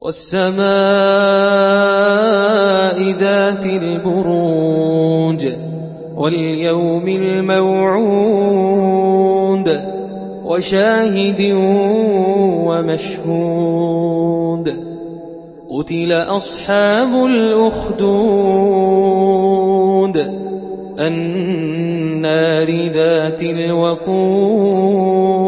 والسماء ذات البروج واليوم الموعود وشاهد ومشهود قتل أصحاب الأخدود النار ذات الوقود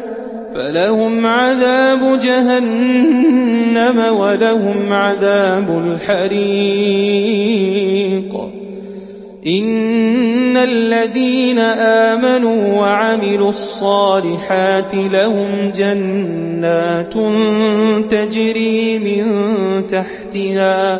عذاب جهنم ولهم عذاب الحريق. إن الذين آمنوا وعملوا الصالحات لهم جنات تجري من تحتها